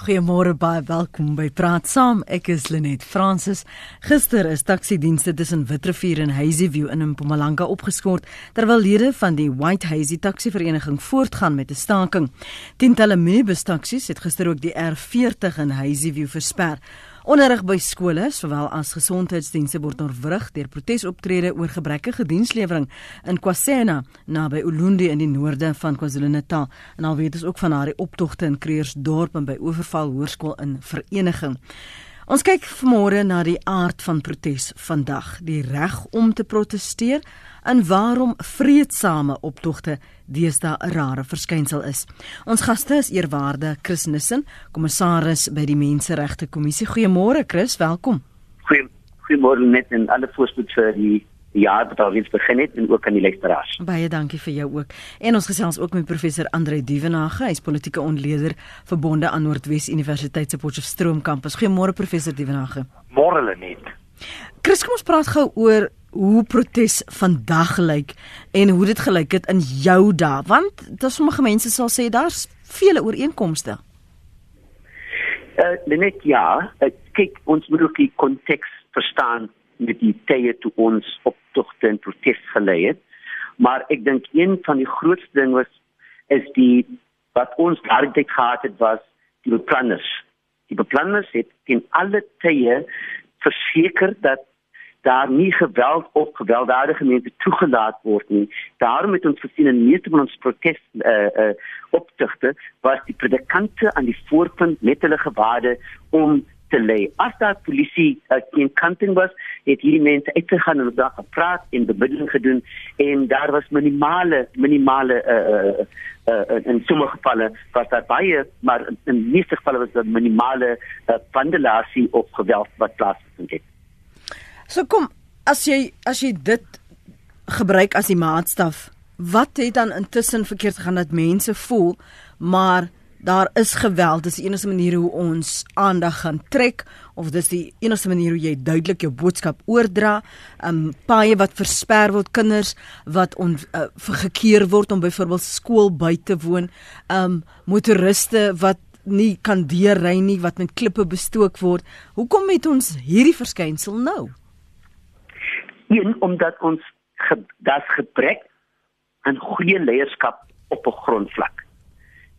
Goeiemôre baie welkom by Praat Saam. Ek is Lenet Fransis. Gister is taksiedienste tussen Witrifuur en Hazyview in Mpumalanga opgeskort terwyl lede van die White Hazy Taxi Vereniging voortgaan met 'n staking. Tientalle minibus taksies het gister ook die R40 in Hazyview versper. Onderrig by skole, sowel as gesondheidsdienste word oorwrig deur protesoptredes oor gebrekkige dienslewering in Kwasena naby Ulundi in die noorde van KwaZulu-Natal. En al weet ons ook van haar optogte in Kreersdorp en by Oeverval Hoërskool in Vereniging. Ons kyk vanmôre na die aard van protes vandag, die reg om te proteseer en waarom vreedsame optogte deesdae 'n rare verskynsel is. Ons gaste is eerwaarde Chris Nissen, kommissaris by die Menseregte Kommissie. Goeiemôre Chris, welkom. Goeie goeiemôre net en alle voorspoed vir die die jaar wat al reeds begin het en ook aan die luisteraars. Baie dankie vir jou ook. En ons gesels ook met professor Andre Dievenage, hy's politieke ontleder verbonde aan Noordwes Universiteit se Potchefstroom kampus. Goeiemôre professor Dievenage. Môre Lenet. Chris, kom ons praat gou oor hoe protes vandag lyk en hoe dit gelyk het in jou dae want daar sommige mense sal sê daar's vele ooreenkomste. Uh net ja, uh, kyk ons moet ook die konteks verstaan met die tye toe ons optogte en protes gelei het. Maar ek dink een van die grootste ding was is die wat ons daardie gehad het was die beplanners. Die beplanners het in alle tye verseker dat daar nie geweld of gewelddadige mense toegelaat word nie. Daarom het ons gesien in meeste van ons protes eh uh, uh, optogte was die predikante aan die voorpunt met hulle gewade om te lê. As daar polisie uh, in kanting was, het hierdie mense uitgegaan en daar gepraat en bemiddeling gedoen en daar was minimale minimale eh uh, uh, uh, in sommige gevalle was daar baie maar in meeste gevalle was daar minimale uh, vandalasie of geweld wat plaasgevind het. So kom as jy as jy dit gebruik as die maatstaf, wat het dan intussen verkeerd gegaan dat mense voel maar daar is geweld, dis die enigste manier hoe ons aandag gaan trek of dis die enigste manier hoe jy duidelik jou boodskap oordra. Um paaie wat versper word, kinders wat on uh, vergekeer word om byvoorbeeld skool by te woon, um motoriste wat nie kan deurry nie wat met klippe bestook word. Hoekom het ons hierdie verskynsel nou? een omdat ons ge, das gebrek aan goeie leierskap op 'n grondvlak.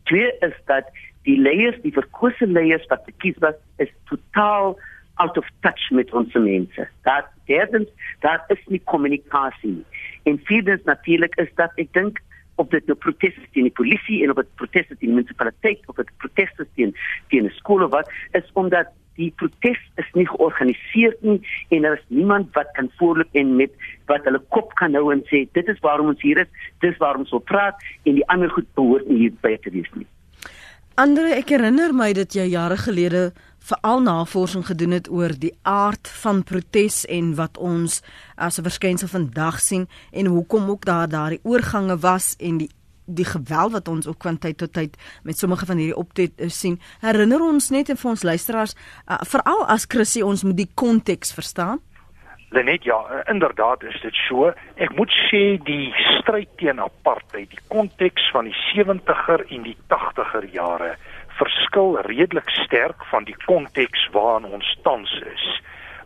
Twee is dat die leiers, die verkose leiers wat gekies was, is totaal out of touch met ons mense. Dat derdens, dat is nie kommunikasie. En vierdens natuurlik is dat ek dink op dit nou proteste teen die polisie en op dit proteste teen die munisipaliteit of dit proteste teen teen skole wat is omdat die protes is nie georganiseer nie en daar is niemand wat kan voorloop en met wat hulle kop kan hou en sê dit is waarom ons hier is, dis waarom ons wil praat en die ander goed behoort nie hier by te wees nie. Andre, ek herinner my dat jy jare gelede veral navorsing gedoen het oor die aard van protes en wat ons as 'n verskynsel vandag sien en hoekom ook daar daardie oorgange was en die die geweld wat ons ook van tyd tot tyd met sommige van hierdie optrede sien, herinner ons net en vir ons luisteraars, uh, veral as Chrissy ons moet die konteks verstaan. Lenet ja, inderdaad is dit so. Ek moet sê die stryd teen apartheid, die konteks van die 70er en die 80er jare verskil redelik sterk van die konteks waarin ons tans is.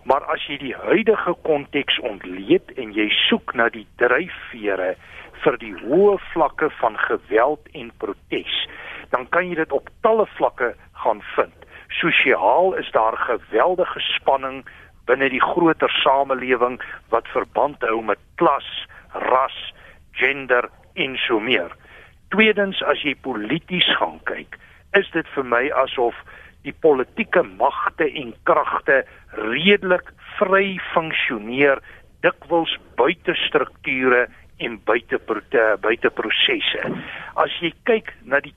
Maar as jy die huidige konteks ontleed en jy soek na die dryfvere vir die hoë vlakke van geweld en protes, dan kan jy dit op talle vlakke gaan vind. Sosiaal is daar geweldige spanning binne die groter samelewing wat verband hou met klas, ras, gender en so meer. Tweedens as jy polities gaan kyk, is dit vir my asof die politieke magte en kragte redelik vry funksioneer dikwels buite strukture en buite buite prosesse. As jy kyk na die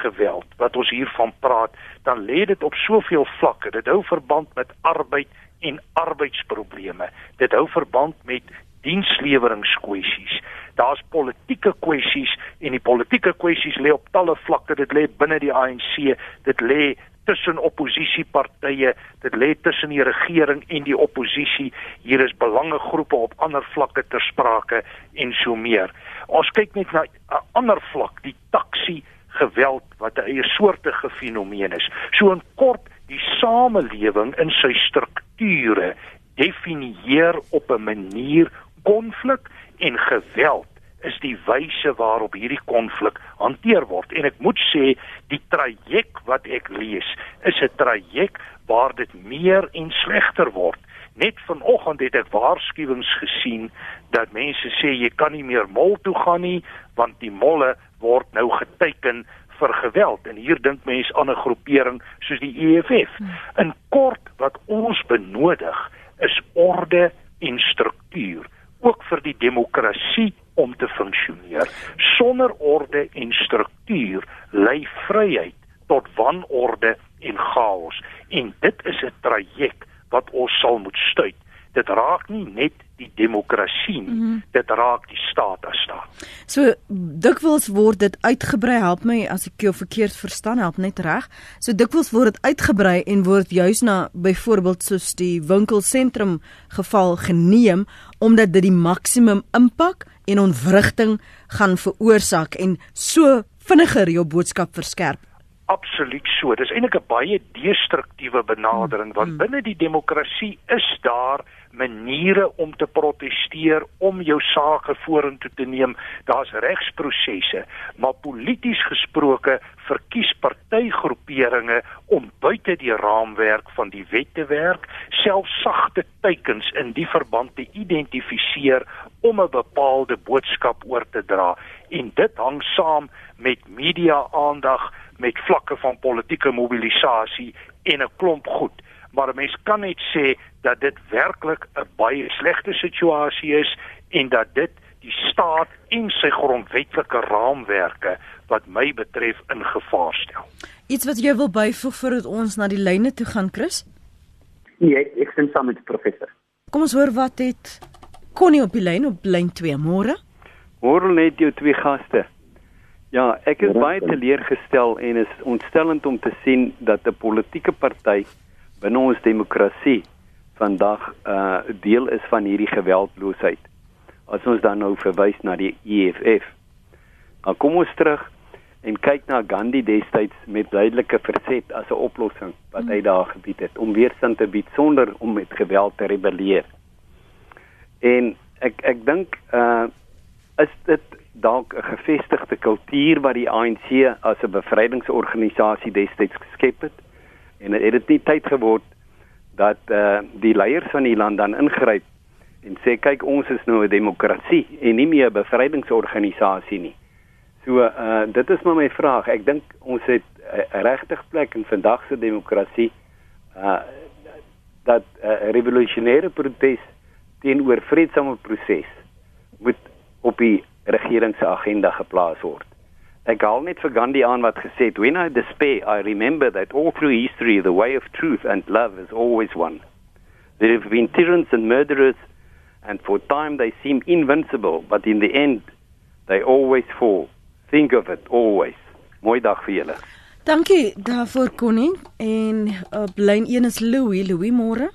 geweld wat ons hiervan praat, dan lê dit op soveel vlakke. Dit hou verband met arbeid en arbeidsprobleme. Dit hou verband met diensleweringkwessies. Daar's politieke kwessies en die politieke kwessies lê op talle vlakke. Dit lê binne die ANC, dit lê tussen oppositiepartye, dit lê tussen die regering en die oppositie. Hier is belangegroepe op ander vlakke ter sprake en so meer. Ons kyk net na 'n ander vlak, die taxi geweld wat 'n eie soortige fenomeen is. So in kort, die samelewing in sy strukture definieer op 'n manier konflik en geweld is die wyse waarop hierdie konflik hanteer word en ek moet sê die traject wat ek lees is 'n traject waar dit meer en slegter word net vanoggend het ek waarskuwings gesien dat mense sê jy kan nie meer mol toe gaan nie want die molle word nou geteken vir geweld en hier dink mense aan 'n groepering soos die EFF. Hmm. In kort wat ons benodig is orde en struktuur ook vir die demokrasie om te funksioneer. Sonder orde en struktuur lei vryheid tot wanorde en chaos en dit is 'n traject wat ons sal moet stuit. Dit raak nie net die demokrasie nie, mm -hmm. dit raak die staat as staat. So dikwels word dit uitgebrei, help my as ek jou verkeerd verstaan, help net reg. So dikwels word dit uitgebrei en word juis na byvoorbeeld soos die winkelsentrum geval geneem omdat dit die maksimum impak en ontwrigting gaan veroorsaak en so vinniger jou boodskap verskerp absoluut so. Dis eintlik 'n baie destruktiewe benadering want hmm. binne die demokrasie is daar maniere om te proteseer, om jou sake vorentoe te neem. Daar's regsprosesse, maar polities gesproke verkies partygroeperinge om buite die raamwerk van die wet te werk, selfs sagte teikens in die verband te identifiseer om 'n bepaalde boodskap oor te dra. En dit hang saam met media aandag met vlakke van politieke mobilisasie en 'n klomp goed. Maar 'n mens kan net sê dat dit werklik 'n baie slegte situasie is en dat dit die staat en sy grondwetlike raamwerke wat my betref in gevaar stel. Iets wat jy wil byvoeg voordat ons na die lyne toe gaan, Chris? Nee, ek sien saam met die professor. Kom ons hoor wat het Connie op die lyn op lyn 2 môre? Môre net jou twee gaste. Ja, ek is baie teleurgestel en is ontstellend om te sien dat 'n politieke party binne ons demokrasie vandag 'n uh, deel is van hierdie geweldloosheid. As ons dan nou verwys na die EFF. Maar kom ons terug en kyk na Gandhi destyds met duidelike verset as 'n oplossing wat hy daar gebied het om weerstand te bied sonder om met geweld te rebelleer. En ek ek dink uh is dit dalk 'n gevestigde kultuur wat die ANC as 'n bevrydingsorganisasie destyds geskep het en het dit nie tyd geword dat eh uh, die leiers van die land dan ingryp en sê kyk ons is nou 'n demokrasie en nie meer 'n bevrydingsorganisasie nie. So eh uh, dit is maar my vraag. Ek dink ons het 'n regtig plek in vandag se demokrasie eh uh, dat 'n uh, revolusionêre protes teenoor vredesame proses moet op die regering se agenda geplaas word. Ek haal net vir Gandhi aan wat gesê het, "When I despair, I remember that all through history the way of truth and love has always won. There have been tyrants and murderers and for time they seem invincible, but in the end they always fall. Think of it always." Mooi dag vir julle. Dankie daarvoor Connie en op lyn 1 is Louis, Louis môre.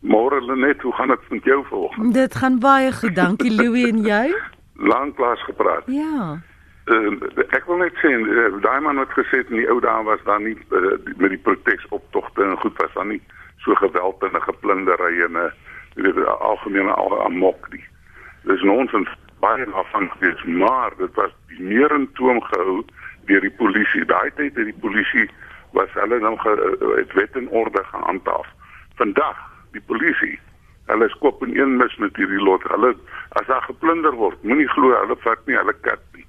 Môre Lenet, hoe gaan dit met jou vanoggend? Dit gaan baie goed, dankie Louis en jy? lanklaas gepraat. Ja. Uh, ek wil net sê uh, daai man wat gesê het in die ou dae was daar nie uh, met die protesoptogte en goed was daar nie so geweld en geplundery en 'n uh, weet algemene al amok die. Dis nonsens baie afhang gewees, maar dit was meer in toom gehou deur die polisie. Daai tyd het die polisie was hulle nou het wet en orde gehandhaaf. Vandag die polisie Hulle skop in een mis met hierdie lot. Hulle as daar geplunder word, moenie glo hulle vat nie hulle kat nie.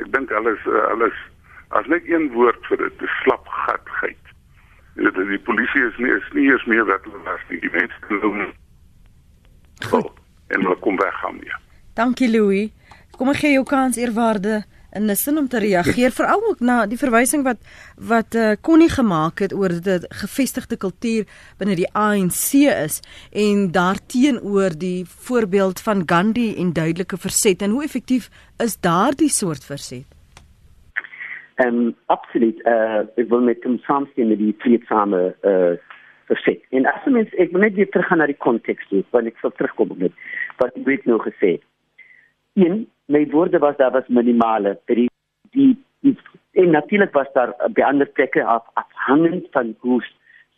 Ek dink hulle is hulle is as net een woord vir dit, 'n slap gatgeit. Dit die polisie is nie is nie eens meer wat hulle was nie. Die mense doen Goed. En hulle kom weg gaan weer. Dankie Louis. Kom ek gee jou kans eerwaarde in 'n sin om te reageer veral ook na die verwysing wat wat uh, Connie gemaak het oor dit gevestigde kultuur binne die ANC is en daarteenoor die voorbeeld van Gandhi en duidelike verset en hoe effektief is daardie soort verset? En um, absoluut eh uh, wil met hom saamstem met die vreedsame eh uh, verset. En as mens ek wil net weer terug gaan na die konteks toe, want ek sal terugkom op dit wat ek weet nou gesê. Een my woorde was daar was minimale vir die die en natuurlik was daar by ander plekke af afhangend van hoe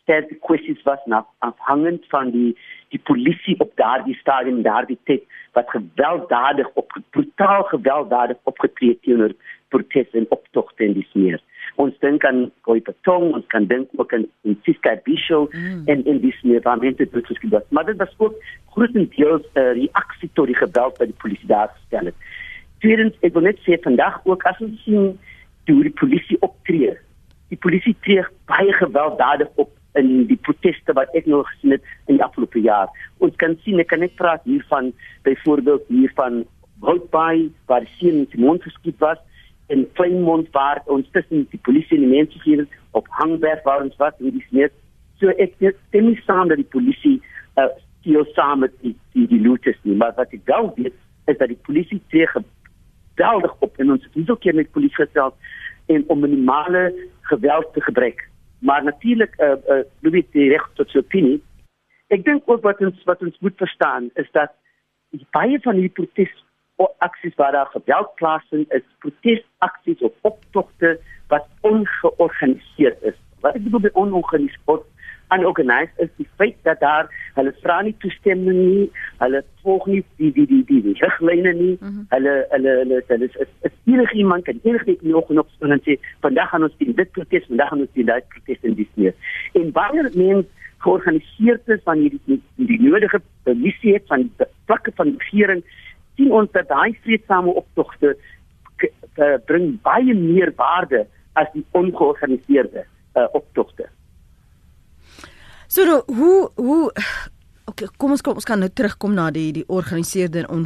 sterk die kwessies was na afhangend van die die polisie op daardie stadium daardie tyd wat gewelddadig op brutaal gewelddadig opgetree teenoor proteste en optogte en dis meer. Ons dink aan Koi Patong, ons kan dink ook aan Siska Bisho mm. en in dis meer waar mense dit het. Maar dit was ook grootendeels 'n uh, reaksie tot die geweld wat die polisie daar gestel het. Tweedens, ek wil net sê vandag ook as ons sien hoe die polisie optree. Die polisie tree baie gewelddadig op in die proteste wat ek nog gesien het in die afgelope jaar. Ons kan sien, ek kan net praat hiervan byvoorbeeld hiervan Woudbaai waar die seun in mond geskiet was en Kleinmond waar ons tussen die polisie en die mense hier op Hangberg waar ons was in die sneeu. So ek stem nie saam dat die polisie uh, steel saam met die die, die looters nie, maar wat ek wel weet is dat die polisie tree geweldig op en ons het so keer met polisie gestel en om minimale geweld te gebruik maar natuurlik eh uh, uh, Louis die reg tot sy opinie. Ek dink ook wat ons wat ons moet verstaan is dat baie van die protes aksies wat daar geweld plaasvind is protesaksies of optogte wat ongeorganiseerd is. Wat ek bedoel by ongeorganiseerd unorganized is die feit dat daar hulle vra nie toestemming nie, hulle volg nie die die die die, die riglyne nie. Mm -hmm. Hulle hulle hulle hulle is is, is enige iemand kan enige net nog genoeg staan en sê vandag gaan ons dit protes, vandag gaan ons die daai protes in die sneeu. En baie mense georganiseerd is van hierdie die, die, nodige polisie het van die vlakke van regering sien ons dat daai vreedsame optogte bring baie meer waarde as die ongeorganiseerde uh, optogte. So nou, hoe hoe okay, kom ons kom ons kan nou terugkom na die die georganiseerde en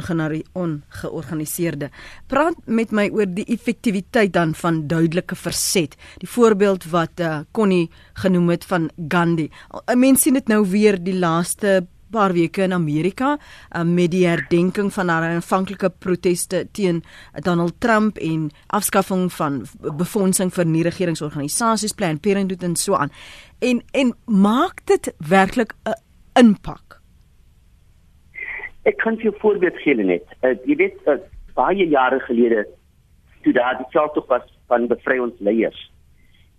ongeorganiseerde. Praat met my oor die effektiwiteit dan van duidelike verset. Die voorbeeld wat uh, Connie genoem het van Gandhi. Mense sien dit nou weer die laaste paar weke in Amerika um, met die herdenking van haar aanvanklike proteste teen Donald Trump en afskaffing van befondsing vir nie regeringsorganisasies Planned Parenthood en so aan. En en maak dit werklik 'n impak? Ek kan vir voorbeeld gee net. Uh, jy weet uh, baie jare gelede toe daar die veldtog was van bevry ons leiers.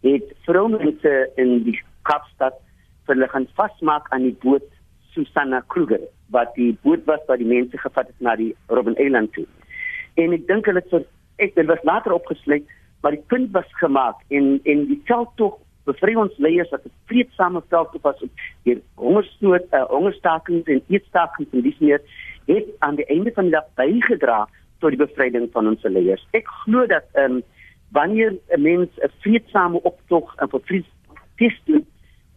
Het vroumense in die Kaapstad vir hulle gaan vasmaak aan die boot Susanna Kruger wat die boot was wat die mense gevat het na die Robben Island toe. En ek dink hulle het ek dit was later opgesluit, maar die punt was gemaak en en die veldtog bevry ons leiers wat 'n vreedsame veldtog was op hier hongersnood, uh, hongerstakings en eetstakings en dis meer het aan die einde van die dag bygedra tot die bevryding van ons leiers. Ek glo dat ehm um, wanneer 'n mens 'n vreedsame optog en vir vrees doen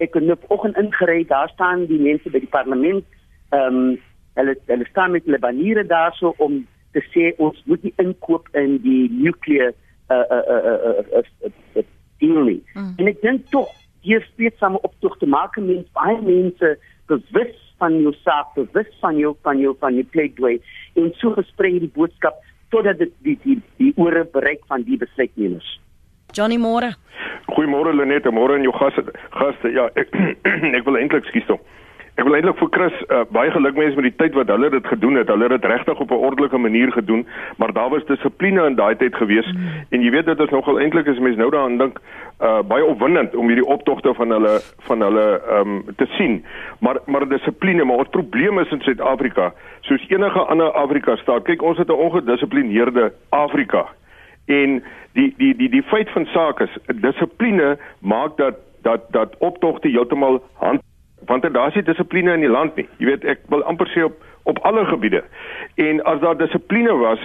ek het nou vanoggend ingery, daar staan die mense by die parlement. Ehm um, hulle hulle staan met hulle baniere daarso om te sê ons moet nie inkoop in die nukleer uh uh uh uh, uh, uh, uh deal nie. Mm. En ek dink tog hier spesifiek same optog te maak met baie mense bewus van jou saak, bewus van jou van jou van jou pledway en so versprei die boodskap totdat dit die die die ore bereik van die besluitnemers. Johnny Moore. Goeiemôre Lenette, môre aan jou gaste. Gaste, ja, ek, ek wil eintlik skiet toe. Ek wil eintlik vir Chris uh, baie geluk wens met die tyd wat hulle dit gedoen het. Hulle het dit regtig op 'n ordelike manier gedoen, maar daar was dissipline in daai tyd gewees mm. en jy weet dit is nogal eintlik as mens nou daaraan dink, uh, baie opwindend om hierdie optogte van hulle van hulle um, te sien. Maar maar dissipline, maar ons probleem is in Suid-Afrika, soos enige ander Afrika staat. Kyk, ons het 'n ongedissiplineerde Afrika. En die die die die feit van sake is dissipline maak dat dat dat optogte heeltemal hand want daar is nie dissipline in die land nie. Jy weet ek wil amper sê op op alle gebiede. En as daar dissipline was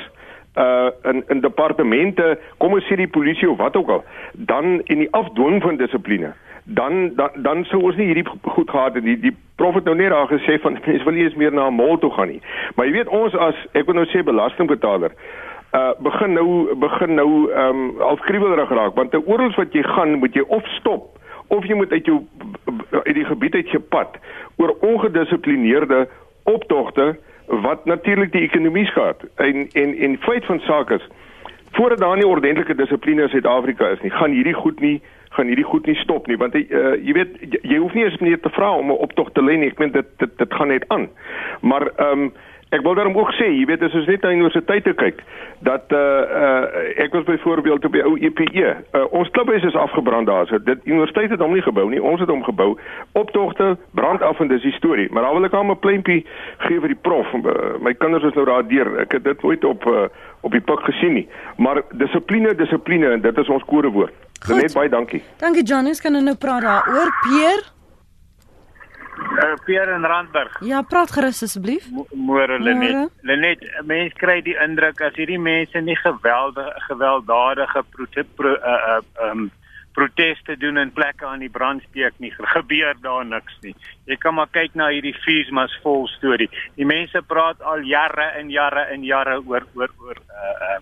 uh in in departemente, kom ons sê die polisie of wat ook al, dan in die afdwing van dissipline, dan dan dan sou ons nie hierdie goed gehad het. Die die prof het nou net daar gesê van mense wil nie eens meer na 'n mall toe gaan nie. Maar jy weet ons as ek wil nou sê belastingbetaler uh begin nou begin nou ehm um, al skriwelrig raak want te oral wat jy gaan moet jy of stop of jy moet uit jou uit die gebied uit gepad oor ongedissiplineerde optogte wat natuurlik die ekonomie skaad en en en feit van sake is voordat daar nie ordentlike dissipline in Suid-Afrika is nie gaan hierdie goed nie gaan hierdie goed nie stop nie want uh, jy weet jy, jy hoef nie eens meer te vra om 'n optog te lê nie ek meen dit dit dit gaan net aan. Maar ehm um, ek wil daarom ook sê, jy weet as ons net na universiteite kyk, dat uh uh ek was byvoorbeeld op die ou EPE. Uh, ons klubhuis is afgebrand daar. So dit universiteit het hom nie gebou nie, ons het hom gebou. Optogte, brand af en dis die storie. Maar dan wil ek hom 'n pleintjie gee vir die prof. Uh, my kinders is nou daar deur. Ek het dit nooit op uh, op die pik gesien nie. Maar dissipline, dissipline en dit is ons kodewoord. Net baie dankie. Dankie Janus, kan nou praat daaroor. Pierre Uh, Pierre en Randburg. Ja, praat gerus asseblief. Môre Lenet. Lenet, mense kry die indruk as hierdie mense nie geweldige gewelddadige proteste pro, uh, uh, um, proteste doen in plekke aan die brandsteek nie, gebeur daar niks nie. Jy kan maar kyk na hierdie feesmas vol storie. Die mense praat al jare en jare en jare oor oor oor uh, uh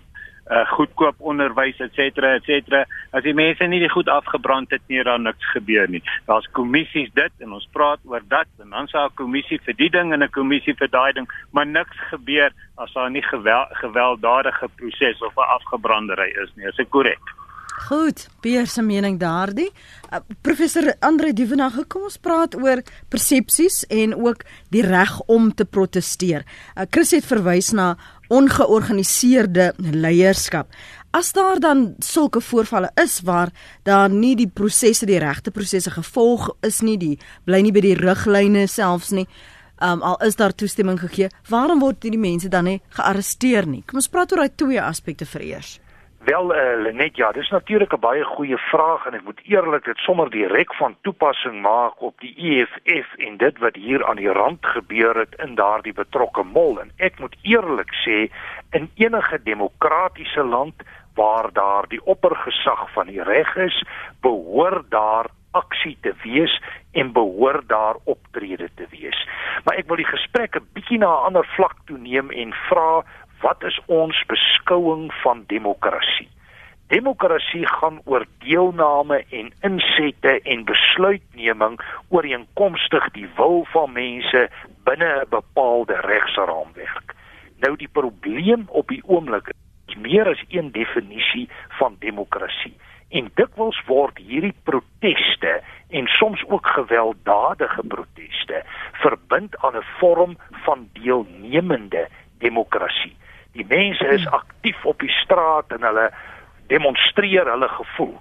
uh, goedkoop onderwys et cetera et cetera. As die mense nie die goed afgebrand het nie dan niks gebeur nie. Daar's kommissies dit en ons praat oor dit en dan sal 'n kommissie vir die ding en 'n kommissie vir daai ding maar niks gebeur as daar nie gewel, gewelddadige proses of 'n afgebrandery is nie. Is dit korrek Goed, Pierre se mening daardie. Uh, professor Andre Duvenage, kom ons praat oor persepsies en ook die reg om te proteseer. Uh, Chris het verwys na ongeorganiseerde leierskap. As daar dan sulke voorvalle is waar daar nie die prosesse die regte prosesse gevolg is nie, die bly nie by die riglyne selfs nie. Um, al is daar toestemming gegee, waarom word hierdie mense dan nie gearresteer nie? Kom ons praat oor daai twee aspekte vereers. Wel uh, Lenet, ja, dis natuurlik 'n baie goeie vraag en ek moet eerlik dit sommer direk van toepassing maak op die EFF en dit wat hier aan die rand gebeur het in daardie betrokke mol en ek moet eerlik sê in enige demokratiese land waar daar die oppergesag van die reg is, behoort daar aksie te wees en behoort daar optrede te wees. Maar ek wil die gesprek 'n bietjie na 'n ander vlak toe neem en vra wat is ons beskouing van demokrasie? Demokrasie gaan oor deelname en insette en besluitneming ooreenkomstig die wil van mense binne 'n bepaalde regsraamwerk. Nou die probleem op die oomblik is meer as een definisie van demokrasie. En dikwels word hierdie proteste en soms ook gewelddadige proteste verbind aan 'n vorm van deelnemende demokrasie. Die mense is hmm. aktief op die straat en hulle demonstreer hulle gevoel.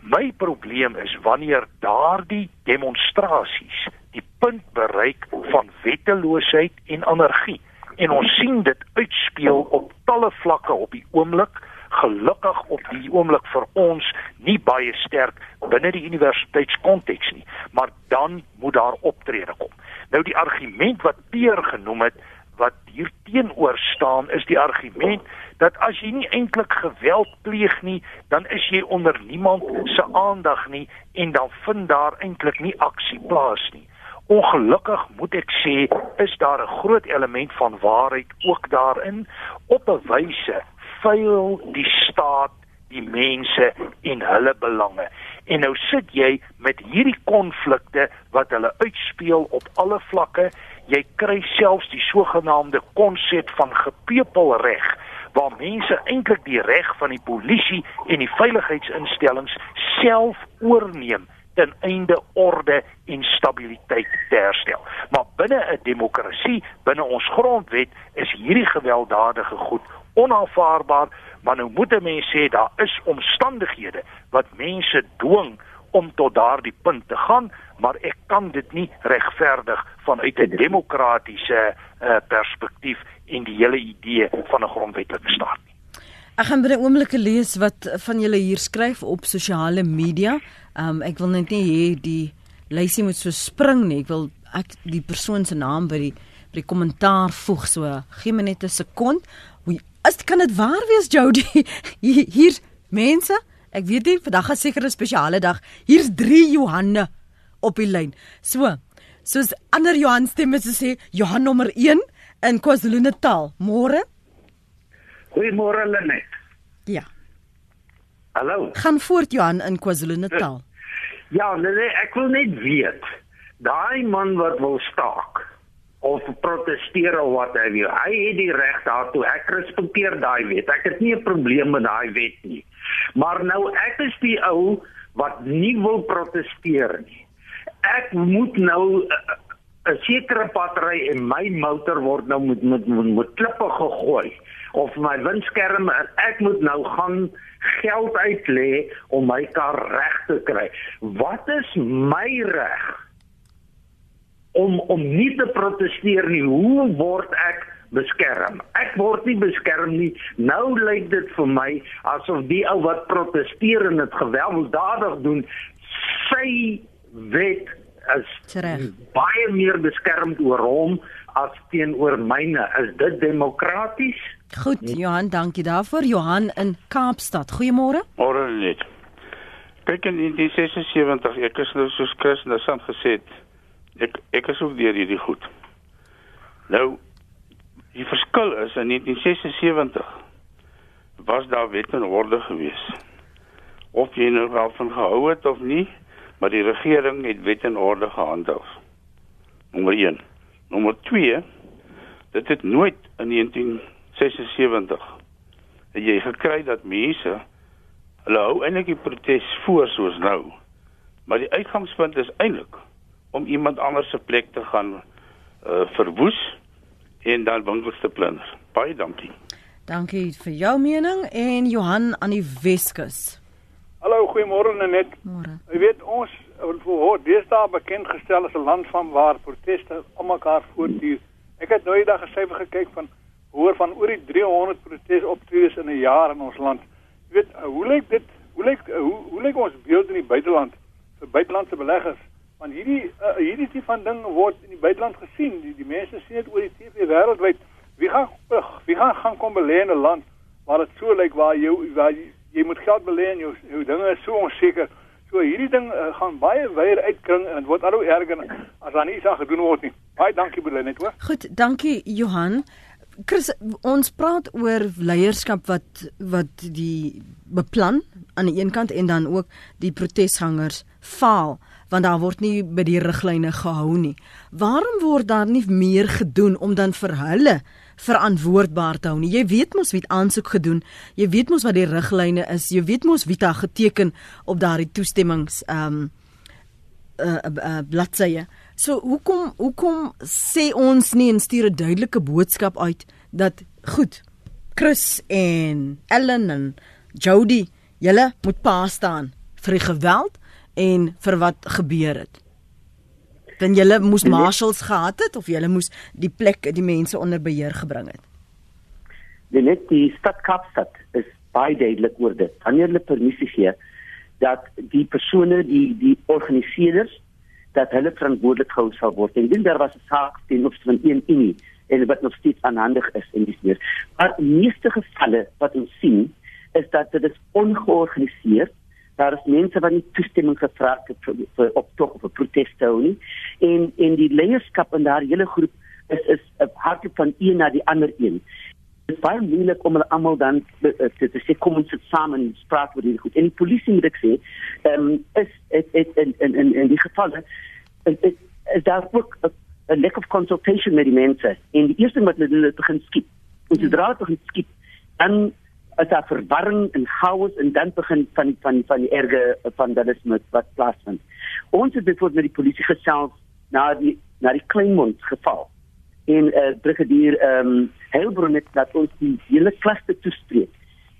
My probleem is wanneer daardie demonstrasies die punt bereik van wetteloosheid en anargie en ons sien dit uitspeel op talle vlakke op die oomblik gelukkig op die oomblik vir ons nie baie sterk binne die universiteitskonteks nie maar dan moet daar optrede kom nou die argument wat Peer genoem het wat hier teenoor staan is die argument dat as jy nie eintlik geweld pleeg nie, dan is jy onder niemand se aandag nie en dan vind daar eintlik nie aksie plaas nie. Ongelukkig moet ek sê, is daar 'n groot element van waarheid ook daarin op 'n wyse vuil die staat die mense en hulle belange. En nou sit jy met hierdie konflikte wat hulle uitspeel op alle vlakke jy kry selfs die sogenaamde konsep van gepepelreg waar mense eintlik die reg van die polisie en die veiligheidsinstellings self oorneem ten einde orde en stabiliteit te herstel. Maar binne 'n demokrasie, binne ons grondwet is hierdie gewelddadige goed onaanvaarbaar, maar nou moet 'n mens sê daar is omstandighede wat mense dwing om tot daardie punt te gaan, maar ek kan dit nie regverdig vanuit 'n demokratiese uh, perspektief en die hele idee van 'n grondwetlike staat nie. Ek gaan binne oomblikke lees wat van julle hier skryf op sosiale media. Um ek wil net nie hê die lysie moet so spring nie. Ek wil ek die persoon se naam by die by die kommentaar voeg so. Gee my net 'n sekond. As kan dit waar wees Jody? Hier, hier mense Ek weet nie vandag is seker 'n spesiale dag. Hier's 3 Johanne op die lyn. So, soos ander Johan stemme se sê, Johan nommer 1 in KwaZulu-Natal. Môre? Goeiemôre Lenet. Ja. Hallo. Gaan voort Johan in KwaZulu-Natal. Ja, nee, ek wil net weet. Daai man wat wil staak of protesteer of wat hy wil. Hy het die reg daartoe. Ek respekteer daai wet. Ek het nie 'n probleem met daai wet nie. Maar nou ek is die ou wat nie wil proteseer nie. Ek moet nou uh, 'n sekere patry en my motor word nou met met met, met klippe gegooi of my windskerm en ek moet nou gaan geld uitlê om my kar reg te kry. Wat is my reg om om nie te proteseer nie? Hoe word ek beskerm? Ek word nie beskerm nie. Nou lyk dit vir my asof die ou wat proteseer en dit gewelddadig doen, sy wet is Tereg. baie meer beskermd oor hom as teenoor myne. Is dit demokraties? Goed, Johan, dankie daarvoor. Johan in Kaapstad. Goeiemôre. Môre net. Kyk in 1976, ek is nou soos Chris nou saam gesê het. Ek ek is ook deur hierdie goed. Nou die verskil is in 1976 was daar wet en orde geweest. Of jy nou wel van gehou het of nie, maar die regering het wet en orde gehandhaaf. Nommer 1. Nommer 2. Dit het nooit in 1976 het jy gekry dat mense hulle hou eintlik die protes voor soos nou. Maar die uitgangspunt is eintlik om iemand anders se plek te gaan uh verwoes en dan winkels te plunder. Baie dankie. Dankie vir jou mening en Johan aan die Weskus. Hallo, goeiemôre net. Môre. Jy weet ons word deesdae bekend gestel as 'n land van waar proteste om mekaar voortduur. Ek het nou eendag 'n syfer gekyk van hoor van oor die 300 protesoptredes in 'n jaar in ons land. Jy weet, hoe lyk dit? Hoe lyk hoe, hoe lyk ons beeld in die buiteland vir buitelandse beleggers? Want hierdie uh, hierdie tipe van ding word in die buiteland gesien. Die die mense sien dit oor die TV wêreldwyd. Wie gaan uh, wie gaan gaan kom belê in 'n land waar dit so lyk waar jy waar jy, jy moet geld belê en jou jou dinge is so onseker. So hierdie ding uh, gaan baie wyer uitkring en word al hoe erger as daar iets aan gedoen word nie. Baie dankie Boelie net hoor. Goed, dankie Johan. Chris, ons praat oor leierskap wat wat die beplan aan die een kant en dan ook die protesgangers faal want daar word nie by die riglyne gehou nie. Waarom word daar nie meer gedoen om dan vir hulle verantwoordbaar te hou nie? Jy weet mos wie het aansoek gedoen. Jy weet mos wat die riglyne is. Jy weet mos wie daar geteken op daardie toestemmings ehm um, uh, uh, bladsye. So hoekom hoekom sê ons nie en stuur 'n duidelike boodskap uit dat goed Chris en Ellen en Jody, julle moet pa staan vir die geweld en vir wat gebeur het. Dan julle moes marshals gehad het of julle moes die plek die mense onder beheer gebring het. Die net die stad Kaapstad is baie duidelik oor dit. Wanneer hulle permissie gee dat die persone die die organiseerders dat hulle verantwoordelik gehou sal word. En dit daar was 'n saak teen opsig van een unie en wat nog steeds aanhandig is in die meer. Maar in meeste gevalle wat ons sien is dat dit is ongeorganiseerd daar is mense wat nie toestemming gevra het vir, vir op tog of 'n protes te hou nie. En en die leierskap in daardie hele groep is is 'n harte van een na die ander een. Dit is baie moeilik om hulle almal dan te, te, te sê kom ons sit saam en praat oor hierdie goed. En die polisie moet ek sê ehm um, is het, het, in in in in die gevalle is, is, is daar ook 'n lack of consultation met die mense. En die eerste wat hulle begin skiep ons het raad begin skiep dan is daar verwarring en chaos en dan begin van van van die erge vandalisme wat plaasvind. Ons het byvoorbeeld met die polisie gesels na die na die Kleinmond geval. En eh uh, brigadier ehm um, Helbron het dat ons die hele klasse toespreek.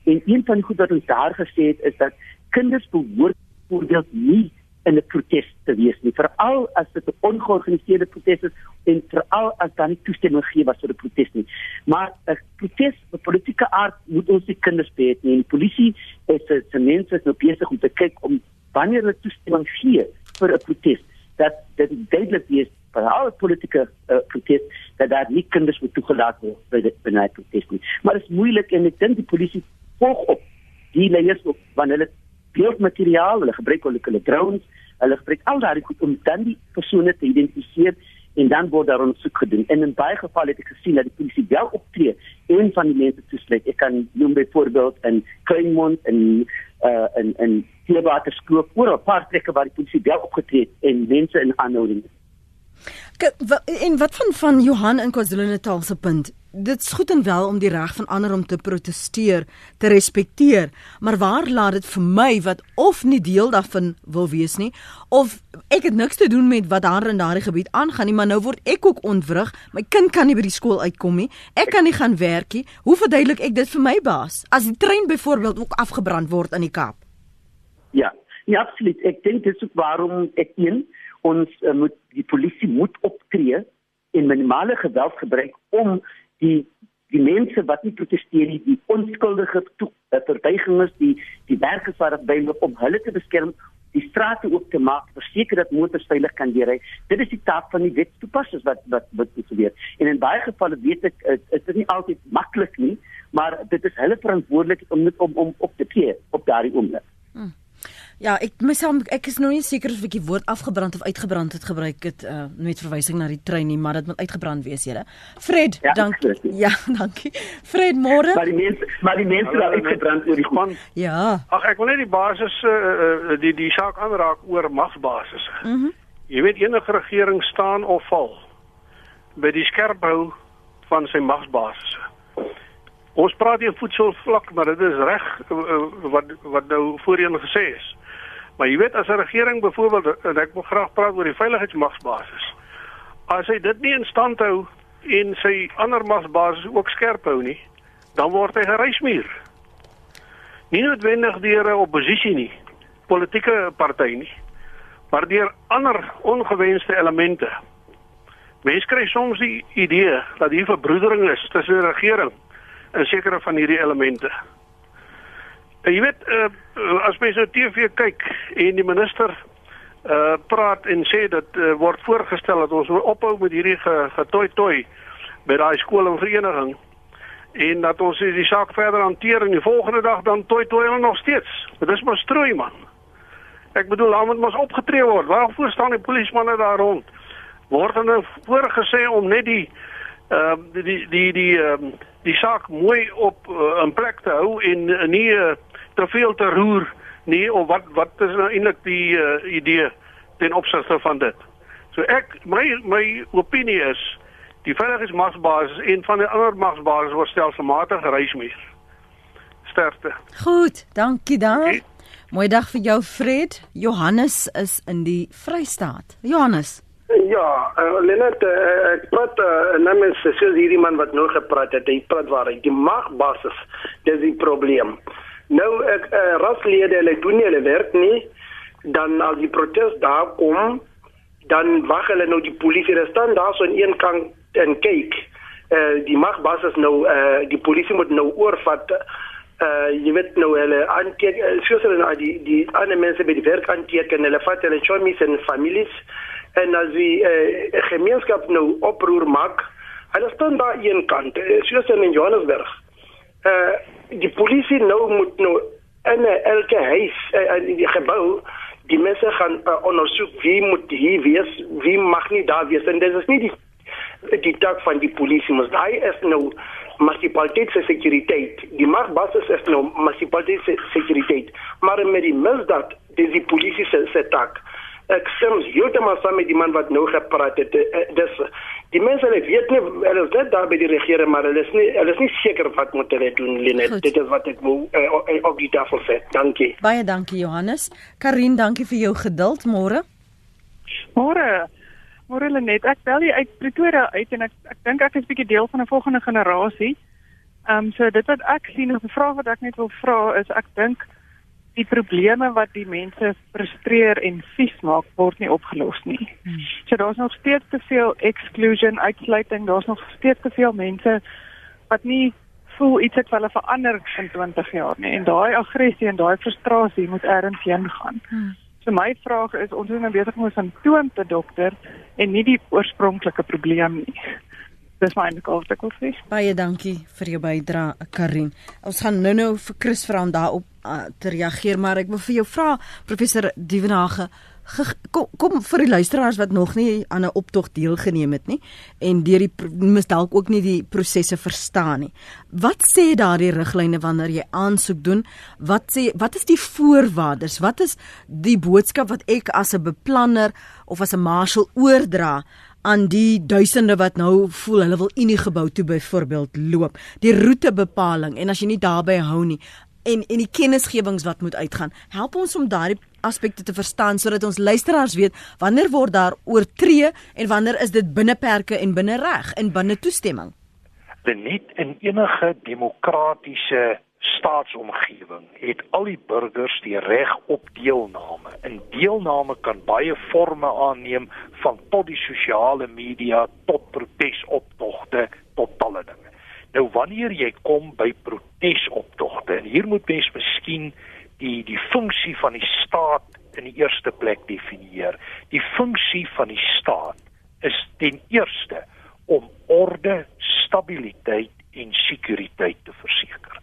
En een van die goed wat ons daar gesê het is dat kinders behoort voorbeeld nie in 'n protes te wees nie veral as dit 'n ongeorganiseerde protes is en veral as daar nie toestemming gegee was vir 'n protes nie. Maar 'n protes op politieke aard moet ons die kinders beheer nie. Die polisie is se mense is nou besig om te kyk om wanneer hulle toestemming gee vir 'n protes dat dit duidelik is vir al politieke uh, protes dat daar nie kinders moet toegelaat word by die die protes nie. Maar dit is moeilik en ek dink die polisie volg op die leiers op wanneer hulle beeldmateriaal, hulle gebruik hulle hulle drones, hulle gebruik al daardie goed om dan die persone te identifiseer en dan word daar ondersoek gedoen. En in baie gevalle het ek gesien dat die polisie wel optree een van die mense toesluit. Ek kan noem byvoorbeeld in Kleinmond en uh in in Theewaterskoof oor 'n paar plekke waar die polisie wel opgetree het en mense in aanhouding. En wat van van Johan in KwaZulu-Natal se punt? Dit's goed en wel om die reg van ander om te proteseer te respekteer, maar waar laat dit vir my wat of nie deel daarvan wil wees nie of ek het niks te doen met wat daar in daardie gebied aangaan nie, maar nou word ek ook ontwrig. My kind kan nie by die skool uitkom nie. Ek kan nie gaan werk nie. Hoe verduidelik ek dit vir my baas as die trein byvoorbeeld ook afgebrand word in die Kaap? Ja, ja absoluut. Ek dink dit is waarom ek een ons uh, moet die polisie moet optree en minimale geweld gebruik om die die mense wat nie protesteer nie, die onskuldige vertuigings, die die werkers wat by om hulle te beskerm, die strate oop te maak, verseker dat motors veilig kan ry. Dit is die taak van die wetstoepassers wat wat wat gebeur. En in baie gevalle weet ek is dit nie altyd maklik nie, maar dit is hulle verantwoordelikheid om om om op te tree op daardie oomblik. Hmm. Ja, ek myself ek is nou nie seker of ek die woord afgebrand of uitgebrand het gebruik het uh, met verwysing na die trein nie, maar dit moet uitgebrand wees julle. Fred, ja, dankie. Ja, dankie. Fred, môre. Maar die mense, maar die mense daar uitgebrand oor die span. Ja. Ag, ek wil net die basis uh, die die saak aanraak oor magsbasis. Mhm. Mm Jy weet enige regering staan of val by die skerphou van sy magsbasis. Ons praat hier voedselvlak, maar dit is reg uh, wat wat nou voorheen gesê is. Maar jy weet as 'n regering byvoorbeeld en ek wil graag praat oor die veiligheidsmagsbasis. As hy dit nie in stand hou en sy ander magsbasis ook skerp hou nie, dan word hy gereismuur. Nie noodwendig deur 'n oppositie nie, politieke party nie, maar deur ander ongewenste elemente. Mense kry soms die idee dat hier verbroedering is tussen die regering en sekere van hierdie elemente. En jy weet uh, as mens op TV kyk en die minister uh praat en sê dat uh, word voorgestel dat ons moet ophou met hierdie getoi toi by daai skool en vereniging en dat ons die saak verder hanteer en die volgende dag dan toi toi hulle nog steeds. Dit is maar strooi man. Ek bedoel, hom moet mos opgetree word. Waarvoor staan die polismanne daar rond? Word hulle voorgesê om net die uh die die die die, um, die saak mooi op uh, 'n plek te hou en uh, nie uh, te veel te roer nie of wat wat is nou eintlik die uh, idee ten opsigte van dit. So ek my my opinie is die veiligheidsmagsbasis en van die ander magsbasis word stelselmatig gereismeer. Sterkte. Goed, dankie dan. Okay. Mooi dag vir jou Fred. Johannes is in die Vrystaat. Johannes. Ja, uh, Lenet, uh, ek praat uh, namens Cecil hierdie man wat nou gepraat het. Hy praat waar hy die magbasis dis die probleem. Nou ek uh, raslede hulle doen nie hulle werk nie. Dan as die protes daar kom, dan wag hulle nou die polisie daar staan daar so in een kant en kyk. Eh uh, die magbasis nou eh uh, die polisie moet nou oorvat. Eh uh, jy weet nou hulle aanteek soos hulle nou die die ander mense by die werk aanteek en hulle vat hulle chomies en families en as die eh uh, gemeenskap nou oproer maak, hulle staan daar een kant, uh, soos in Johannesburg. Eh uh, die polisie nou moet nou in elke huis uh, in die gebou die mense gaan uh, ondersoek wie moet hier wees, wie mag nie daar wees. En dit is nie die die taak van die polisie mos daai is nou munisipaliteit se sekuriteit. Die magbasis is nou munisipaliteit se sekuriteit. Maar met die misdaad dis die polisie se se taak. Ek stem heeltemal saam met die man wat nou gepraat het. Dis die mense hulle weet nie hulle is net daar by die regering maar hulle is nie hulle is nie seker wat moet hulle doen Lenet. Dit is wat ek wil uh, op die tafel sê dankie. Baie dankie Johannes. Karin dankie vir jou geduld. Môre? Môre. Môre Lenet. Ek bel jy uit Pretoria uit en ek ek dink ek is 'n bietjie deel van 'n volgende generasie. Ehm um, so dit wat ek sien of 'n vraag wat ek net wil vra is ek dink die probleme wat die mense frustreer en vies maak word nie opgelos nie. Hmm. So daar's nog steeds te veel exclusion, uitsluiting, daar's nog steeds te veel mense wat nie voel iets het hulle verander in 20 jaar nie en daai aggressie en daai frustrasie moet ergens heen gaan. Hmm. So my vraag is ons is nou besig om 'n simptoom te dokter en nie die oorspronklike probleem nie. Dis my enige wat ek wil sê. Baie dankie vir jou bydrae, Karin. Ons gaan nou-nou vir Chris vra om daarop uh, te reageer, maar ek wil vir jou vra professor Dievenage kom, kom vir die luisteraars wat nog nie aan 'n optog deelgeneem het nie en deur die mis dalk ook nie die prosesse verstaan nie. Wat sê daardie riglyne wanneer jy aansoek doen? Wat sê wat is die voorwaardes? Wat is die boodskap wat ek as 'n beplanner of as 'n marshal oordra aan die duisende wat nou voel hulle wil Unie gebou toe byvoorbeeld loop. Die roetebepaling en as jy nie daarby hou nie en en die kennisgewings wat moet uitgaan. Help ons om daardie aspekte te verstaan sodat ons luisteraars weet wanneer word daar oortree en wanneer is dit binne perke en binne reg en binne toestemming. Dit net in enige demokratiese staatsomgewing het al die burgers die reg op deelname. En deelname kan baie forme aanneem van tot die sosiale media tot protesoptogte tot talle dinge. Nou wanneer jy kom by protesoptogte en hier moet mens miskien die die funksie van die staat in die eerste plek definieer. Die funksie van die staat is ten eerste om orde, stabiliteit en sekuriteit te verseker.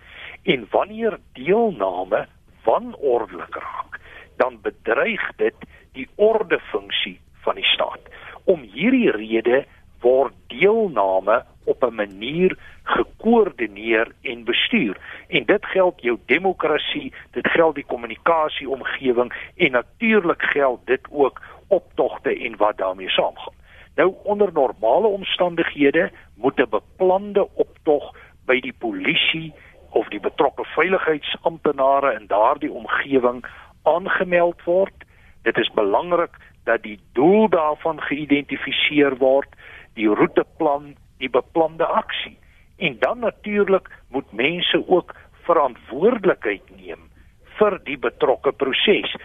En wanneer deelname wanordelik raak, dan bedreig dit die ordefunksie van die staat. Om hierdie rede word deelname op 'n manier gekoördineer en bestuur. En dit geld jou demokrasie, dit geld die kommunikasieomgewing en natuurlik geld dit ook optogte en wat daarmee saamgaan. Nou onder normale omstandighede moet 'n beplande optog by die polisie of die betrokke veiligheidsamptenare in daardie omgewing aangemeld word. Dit is belangrik dat die doel daarvan geïdentifiseer word, die roeteplan, die beplande aksie. En dan natuurlik moet mense ook verantwoordelikheid neem vir die betrokke proses.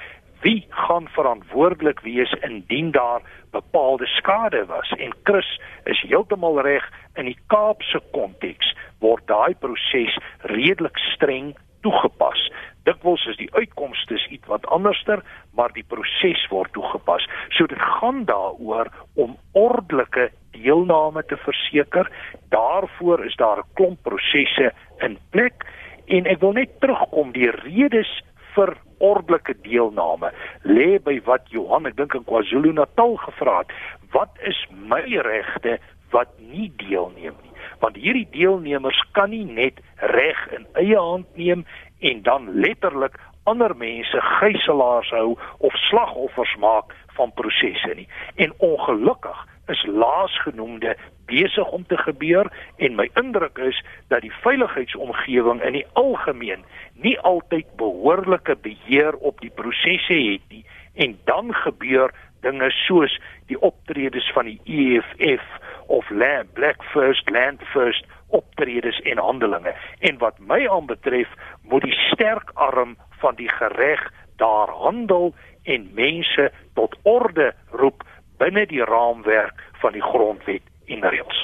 Wie gaan verantwoordelik wees indien daar bepaalde skade was? En Chris is heeltemal reg in die Kaapse konteks word daai proses redelik streng toegepas. Dikwels is die uitkomste iets wat anderster, maar die proses word toegepas. So dit gaan daaroor om ordelike deelname te verseker. Daarvoor is daar 'n klomp prosesse in plek en ek wil net terugkom die redes vir ordelike deelname lê by wat Johan ek dink in KwaZulu-Natal gevra het. Wat is my regte wat nie deelneem nie? Want hierdie deelnemers kan nie net reg in eie hand neem en dan letterlik ander mense gijslaers hou of slagoffers maak van prosesse nie. En ongelukkig is laasgenoemde besig om te gebeur en my indruk is dat die veiligheidsomgewing in die algemeen nie altyd behoorlike beheer op die prosesse het nie en dan gebeur dinge soos die optredes van die EFF of Land Black First Land First optredes en handelinge. En wat my aanbetref moet die sterk arm van die gereg daar handel en mense tot orde roep binne die raamwerk van die grondwet en reëls.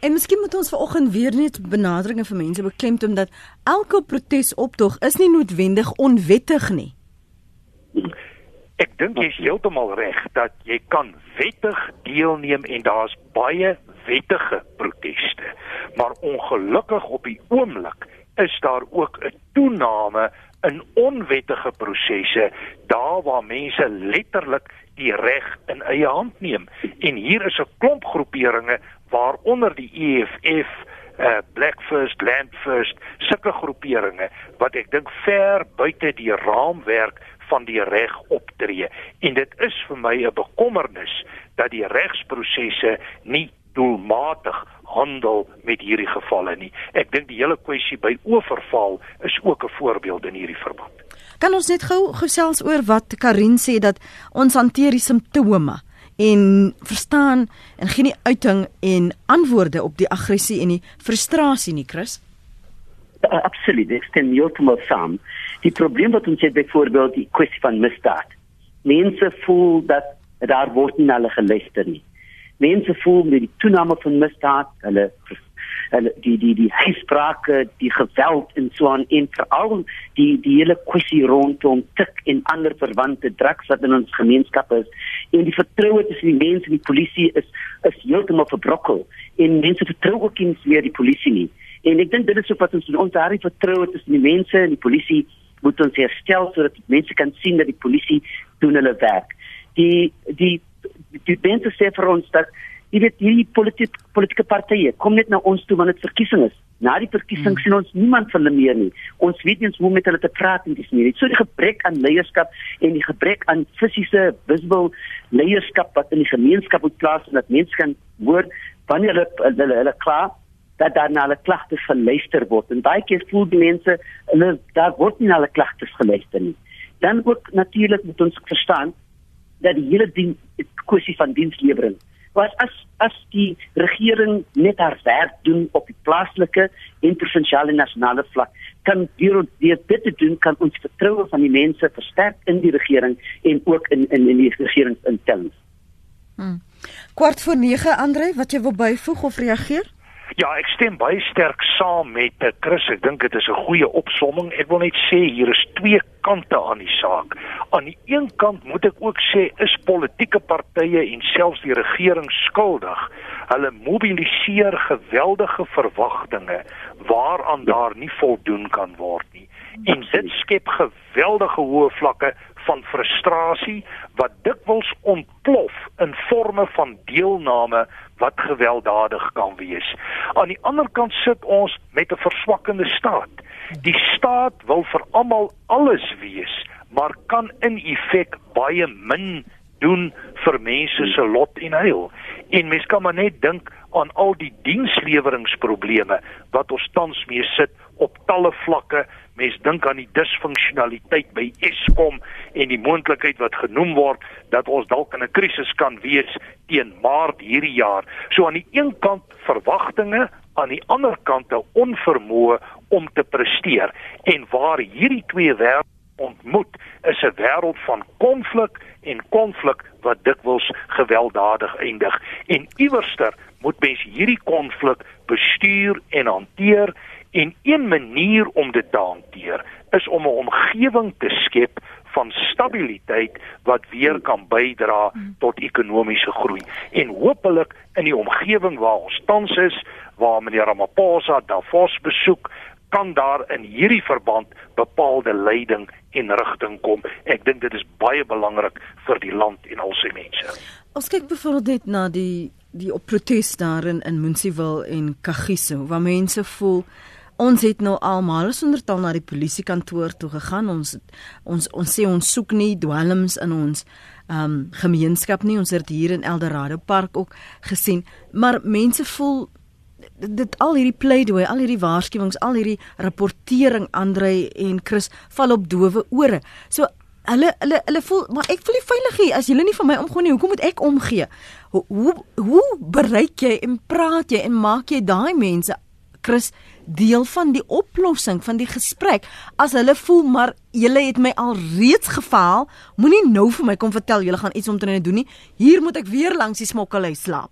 En miskien moet ons vanoggend weer net benaderinge vir mense beklemtoon dat elke protesoptog is nie noodwendig onwettig nie. Ek dink jy is heeltemal reg dat jy kan wettig deelneem en daar's baie wettige proteste. Maar ongelukkig op die oomblik is daar ook 'n toename in onwettige prosesse daar waar mense letterlik die reg in eie hand neem. En hier is 'n klomp groeperinge waaronder die EFF uh eh, Black First Land First sulke groeperinge wat ek dink ver buite die raamwerk van die reg optree. En dit is vir my 'n bekommernis dat die regsprosesse nie doelmatig handel met hierdie gevalle nie. Ek dink die hele kwessie by oorval is ook 'n voorbeeld in hierdie verband. Kan ons net gou gesels oor wat Karin sê dat ons hanteer die simptome en verstaan en gee nie uiting en antwoorde op die aggressie en die frustrasie nie, Chris? Uh, absoluut, ek stem heeltemal saam. Die probleem wat ons het byvoorbeeld die kwessie van misdaad. Mense voel dat daar word nie hulle geluister nie mense voel met die toename van misdaad, hulle hulle die die die hysprake, die geweld en so aan en veral die die hele kwessie rondom tik en ander verwante drugs wat in ons gemeenskap is en die vertroue tussen die mense en die polisie is is heeltemal verbrokkel en mense vertrou ook nie meer die polisie nie. En ek dink dit is ook wat ons ons daardie vertroue tussen die mense en die polisie moet ons herstel sodat mense kan sien dat die polisie doen hulle werk. Die die die mense sê vir ons dat jy weet hierdie politieke politieke partye kom net na ons toe wanneer dit verkiesing is. Na die verkiesing hmm. sien ons niemand van hulle meer nie. Ons weet nie hoe met hulle te praat en dis nie. So die gebrek aan leierskap en die gebrek aan fisiese visible leierskap wat in die gemeenskap moet plaas en dat mense kan hoor wanneer hulle hulle, hulle, hulle klaar dat daar na hulle klagtes geluister word. En baie keer voel die mense hulle daar word nie na hulle klagtes geluister nie. Dan ook natuurlik moet ons verstaan dat die hele ding kwessie van dienslewering was as as die regering net haar werk doen op die plaaslike en provinsiale en nasionale vlak kan deur deur dit te doen kan ons vertroue van die mense versterk in die regering en ook in in, in die regeringsinstellings. Hmm. Kwart voor 9 Andre, wat jy wil byvoeg of reageer? Ja, ek stem baie sterk saam met eh, Chris. Ek dink dit is 'n goeie opsomming. Ek wil net sê hier is twee kante aan die saak. Aan die een kant moet ek ook sê is politieke partye en selfs die regering skuldig. Hulle mobiliseer geweldige verwagtinge waaraan daar nie voldoen kan word nie. En dit skep geweldige hoë vlakke van frustrasie wat dikwels ontplof in forme van deelname wat gewelddadig kan wees. Aan die ander kant sit ons met 'n verswakkende staat. Die staat wil vir almal alles wees, maar kan in effek baie min doen vir mense se lot en heil. En mens kan maar net dink aan al die diensleweringsprobleme wat ons tans mee sit op talle vlakke Mens dink aan die disfunksionaliteit by Eskom en die moontlikheid wat genoem word dat ons dalk in 'n krisis kan wees teen Maart hierdie jaar. So aan die een kant verwagtinge, aan die ander kant 'n onvermoë om te presteer. En waar hierdie twee wêrelde ontmoet, is 'n wêreld van konflik en konflik wat dikwels gewelddadig eindig. En iewerster moet mens hierdie konflik bestuur en hanteer En een manier om dit te hanteer is om 'n omgewing te skep van stabiliteit wat weer kan bydra tot ekonomiese groei. En hopelik in die omgewing waar ons tans is, waar meneer Ramaphosa Davos besoek, kan daar in hierdie verband bepaalde leiding en rigting kom. Ek dink dit is baie belangrik vir die land en al sy mense. Ons kyk byvoorbeeld net na die die protes daar in in Munsieville en Kagiso waar mense voel Ons het nou almal sonder taal na die polisiekantoor toe gegaan. Ons ons ons sê ons soek nie dwelms in ons um, gemeenskap nie. Ons het hier in Eldorado Park ook gesien, maar mense voel dit al hierdie pleidooi, al hierdie waarskuwings, al hierdie rapportering Andre en Chris val op dowe ore. So hulle hulle hulle voel maar ek voel nie veilig hier as julle nie van my omgee nie. Hoekom moet ek omgee? Hoe, hoe bereik jy en praat jy en maak jy daai mense Chris deel van die oplossing van die gesprek as hulle voel maar julle het my al reeds gefaal. Moenie nou vir my kom vertel julle gaan iets omtrent doen nie. Hier moet ek weer langs die smokkelhuis slaap.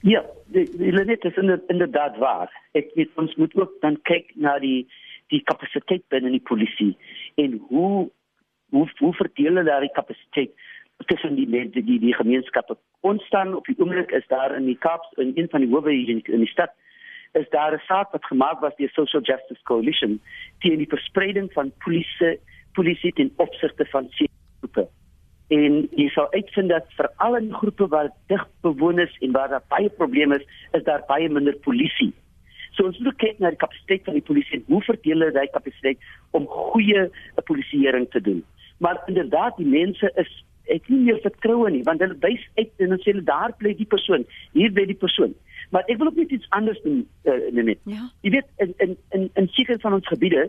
Ja, hulle net is inderdaad waar. Ek weet ons moet ook dan kyk na die die kapasiteit binne die polisie en hoe hoe hoe verdeel hulle daai kapasiteit tussen die mense die die gemeenskappe. Ontstaan op die oomblik is daar in die Kaap in een van die howe in, in die stad is daar 'n saak wat gemaak was deur Social Justice Coalition teen die verspreiding van polisie polisie in opsigte van groepe en jy sal uitvind dat vir al die groepe waar dig bewoners en waar daar baie probleme is is daar baie minder polisie So ons moet kyk na die kapasiteit van die polisie en hoe verdeel hulle daai kapasiteit om goeie polisieering te doen. Maar inderdaad die mense is ek nie meer vertroue nie want hulle wys uit en dan sê hulle daar bly die persoon. Hier bly die persoon. Maar ek wil ook net iets anders doen uh, net. Ja. Jy weet in in in in seker van ons gebiede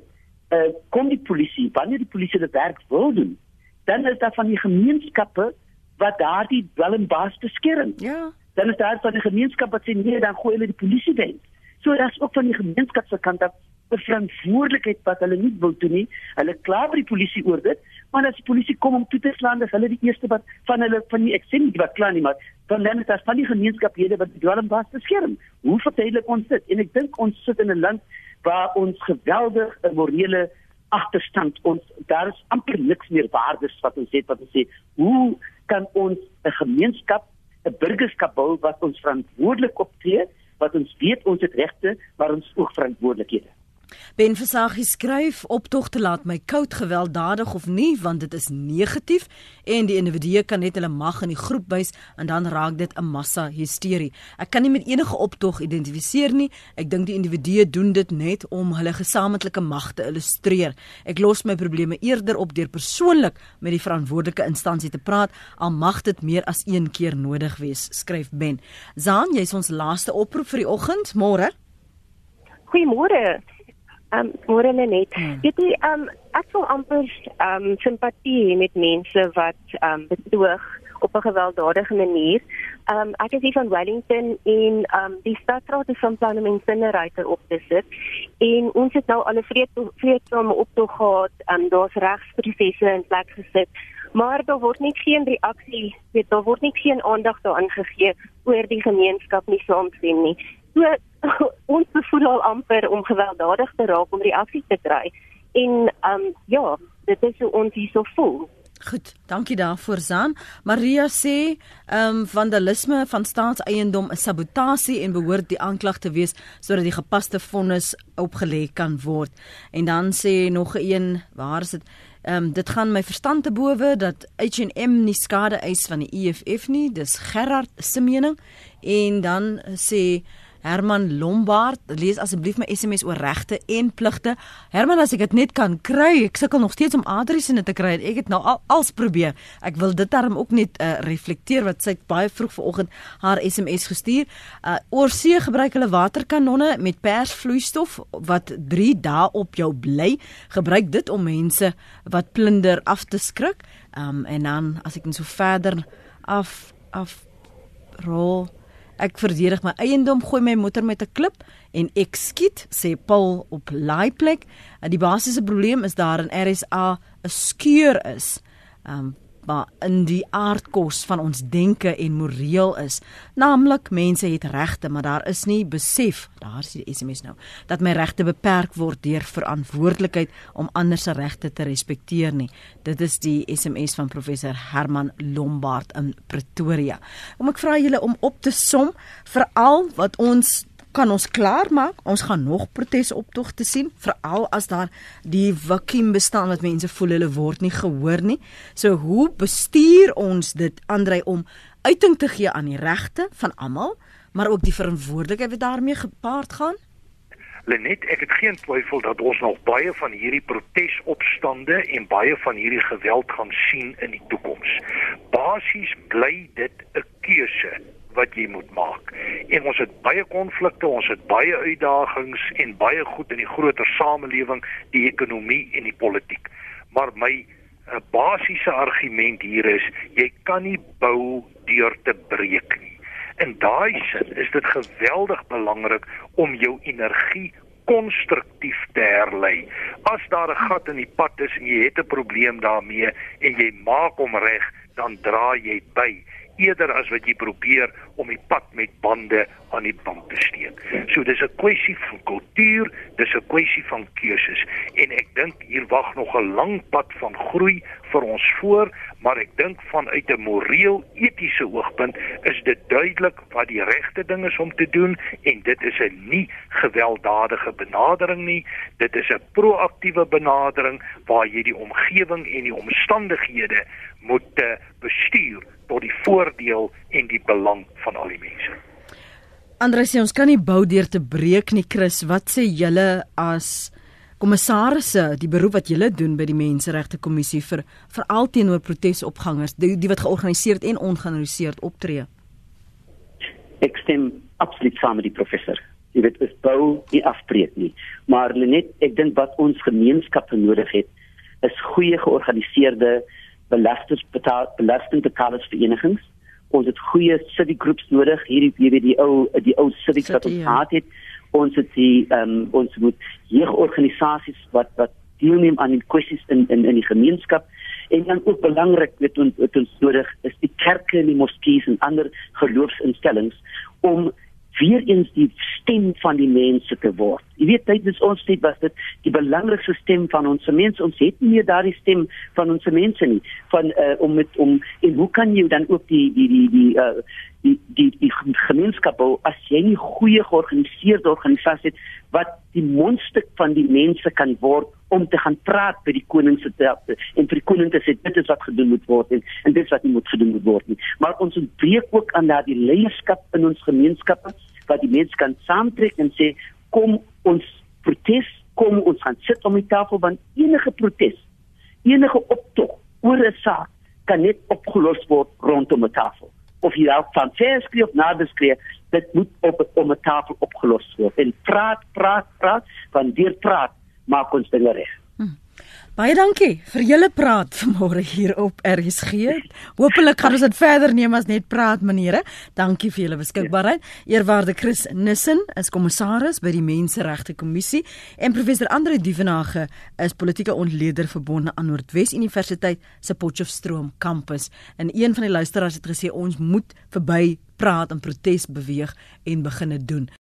uh, kom die polisie wanneer die polisie die werk wil doen dan is daar van die gemeenskappe wat daardie dwelmbaas beskerm. Ja. Dan is daar van die gemeenskap wat sê nee dan gooi hulle die polisie weg. So daar's ook van die gemeenskap se kant af verantwoordelikheid wat hulle nie wil doen nie. Hulle kla by die polisie oor dit, maar as die polisie kom om toe te slaan, dan hulle die eerste wat van hulle van die ek sê nie wat kla nie, maar dan dan is daar van die gemeenskaphede wat dwelmbaas beskerm. Hoe verduidelik ons dit? En ek dink ons sit in 'n land waar ons geweldig 'n morele agterstand ons daar is amper niks meer waardes wat ons het wat ons sê hoe kan ons 'n gemeenskap 'n burgerskap bou wat ons verantwoordelik optree wat ons weet ons het regte maar ons ook verantwoordelikhede Ben Versagie skryf optogte laat my koud gewelddadig of nie want dit is negatief en die individu kan net hulle mag in die groep wys en dan raak dit 'n massa hysterie. Ek kan nie met enige optog identifiseer nie. Ek dink die individue doen dit net om hulle gesamentlike mag te illustreer. Ek los my probleme eerder op deur persoonlik met die verantwoordelike instansie te praat al mag dit meer as een keer nodig wees, skryf Ben. Zaan, jy's ons laaste oproep vir die oggend. Môre. Goeiemôre. Ehm um, môre net. Hmm. Weet jy, ehm um, ek voel amper ehm um, simpatie met mense wat ehm um, betoog op 'n gewelddadige manier. Ehm um, ek is hier van Wellington en ehm um, die stadsraad het van plan om 'n incinerator op te sit. En ons het nou al 'n vrede vredesame optog gehad. Ehm um, daar's regsprosesse in plek gesit. Maar daar word nie geen reaksie, weet daar word nie geen aandag daaraan gegee oor die gemeenskap nie saamstem nie. So ons bevoel al amper om gewelddadig te raak om reaksie te kry. En ehm um, ja, dit is hoe ons hierso voel. Goed, dankie daarvoor Zan. Maria sê, ehm um, vandalisme van staatseiendom is sabotasie en behoort die aanklag te wees sodat die gepaste vonnis opgelê kan word. En dan sê nog een, waar is dit? Ehm um, dit gaan my verstand te bowe dat H&M nie skade eis van die EFF nie. Dis Gerard se mening. En dan sê Herman Lombard, lees asseblief my SMS oor regte en pligte. Herman, as ek dit net kan kry, ek sukkel nog steeds om adresse te kry. Ek het nou al als probeer. Ek wil dit darm ook net uh, reflekteer wat sy baie vroeg vanoggend haar SMS gestuur. Uh oorsee gebruik hulle waterkanonne met persvloeistof wat 3 dae op jou bly. Gebruik dit om mense wat plunder af te skrik. Um en dan as ek net so verder af af rol Ek verdedig my eiendom, gooi my motor met 'n klip en ek skiet, sê Paul op laaiplek. Die basiese probleem is daar in RSA 'n skeur is. Um maar in die aardkos van ons denke en moreel is. Naamlik mense het regte, maar daar is nie besef, daar is die SMS nou, dat my regte beperk word deur verantwoordelikheid om ander se regte te respekteer nie. Dit is die SMS van professor Herman Lombard in Pretoria. Kom ek vra julle om op te som veral wat ons kan ons klaarmaak. Ons gaan nog protesoptogte sien, veral as daar die vakuum bestaan wat mense voel hulle word nie gehoor nie. So hoe bestuur ons dit Andrei om uiting te gee aan die regte van almal, maar ook die verantwoordelikheid wat daarmee gepaard gaan? Lenet, ek het geen twyfel dat ons nog baie van hierdie protesopstande en baie van hierdie geweld gaan sien in die toekoms. Basies bly dit 'n keuse wat jy moet maak. En ons het baie konflikte, ons het baie uitdagings en baie goed in die groter samelewing, die ekonomie en die politiek. Maar my uh, basiese argument hier is jy kan nie bou deur te breek nie. In daai sin is dit geweldig belangrik om jou energie konstruktief te herlei. As daar 'n gat in die pad is en jy het 'n probleem daarmee en jy maak hom reg, dan dra jy by eerder as wat jy probeer om die pad met bande aan die band te steek. So dis 'n kwessie van kultuur, dis 'n kwessie van keuses en ek dink hier wag nog 'n lang pad van groei vir ons voor, maar ek dink vanuit 'n moreel etiese oogpunt is dit duidelik wat die regte ding is om te doen en dit is 'n nie gewelddadige benadering nie, dit is 'n proaktiewe benadering waar jy die omgewing en die omstandighede moet uh, bestuur tot die voordeel en die belang van al die mense. Andreus, ons kan nie bou deur te breek nie, Chris. Wat sê julle as kommissarisse, die beroep wat julle doen by die Menseregte Kommissie vir veral teenoor protesopgangers, die, die wat georganiseer en ongeorganiseerd optree? Ek stem absoluut saam met die professor. Jy weet, dit bou nie afbreek nie. Maar net ek dink wat ons gemeenskap nodig het, is goeie georganiseerde belastingbetalersverenigings. Ons het goeie city groups nodig. Hierdie jy weet die ou die ou civics wat ons ja. gehad het. Ons het die um, ons moet jeugorganisasies wat wat deelneem aan die kwessies in in in die gemeenskap en dan ook belangrik weet ons wat ons nodig is die kerke en die moskeeë en ander geloofsinstellings om weer eens die stem van die mense te word. Jy weet tydens ons tyd was dit die belangrikste stem van ons mense. Ons het nie meer daardie stem van ons mense nie. Van uh, om met om en hoe kan jy dan ook die die die die uh, die die die gemeenskap as jy nie goeie georganiseerde organisasie het wat die mondstuk van die mense kan word om te gaan praat by die koning se tafel en vir die koning te sê dit is wat gedoen moet word en, en dit is wat nie moet gedoen moet word nie maar ons ontbreek ook aan daardie leierskap in ons gemeenskappe wat die mense kan saamtrek en sê kom ons protes kom ons gaan sit om die tafel want enige protes enige optog oor 'n saak kan net opgelos word rondom 'n tafel of jy dalk van verskrif of nabeskrif dit moet op op 'n tafel opgelos word en praat praat praat van deur praat maak ons dinge reg. Baie dankie vir julle praat vanmôre hier op RSG. Hoopelik gaan ons dit verder neem as net praat maniere. Dankie vir julle beskikbaarheid. Eerwaarde Chris Nissen is kommissaris by die Menseregte Kommissie en professor Andre Dievenage is politieke ontleder verbonde aan Noordwes Universiteit se Potchefstroom kampus. En een van die luisteraars het gesê ons moet verby praat en protes beweeg en begine doen.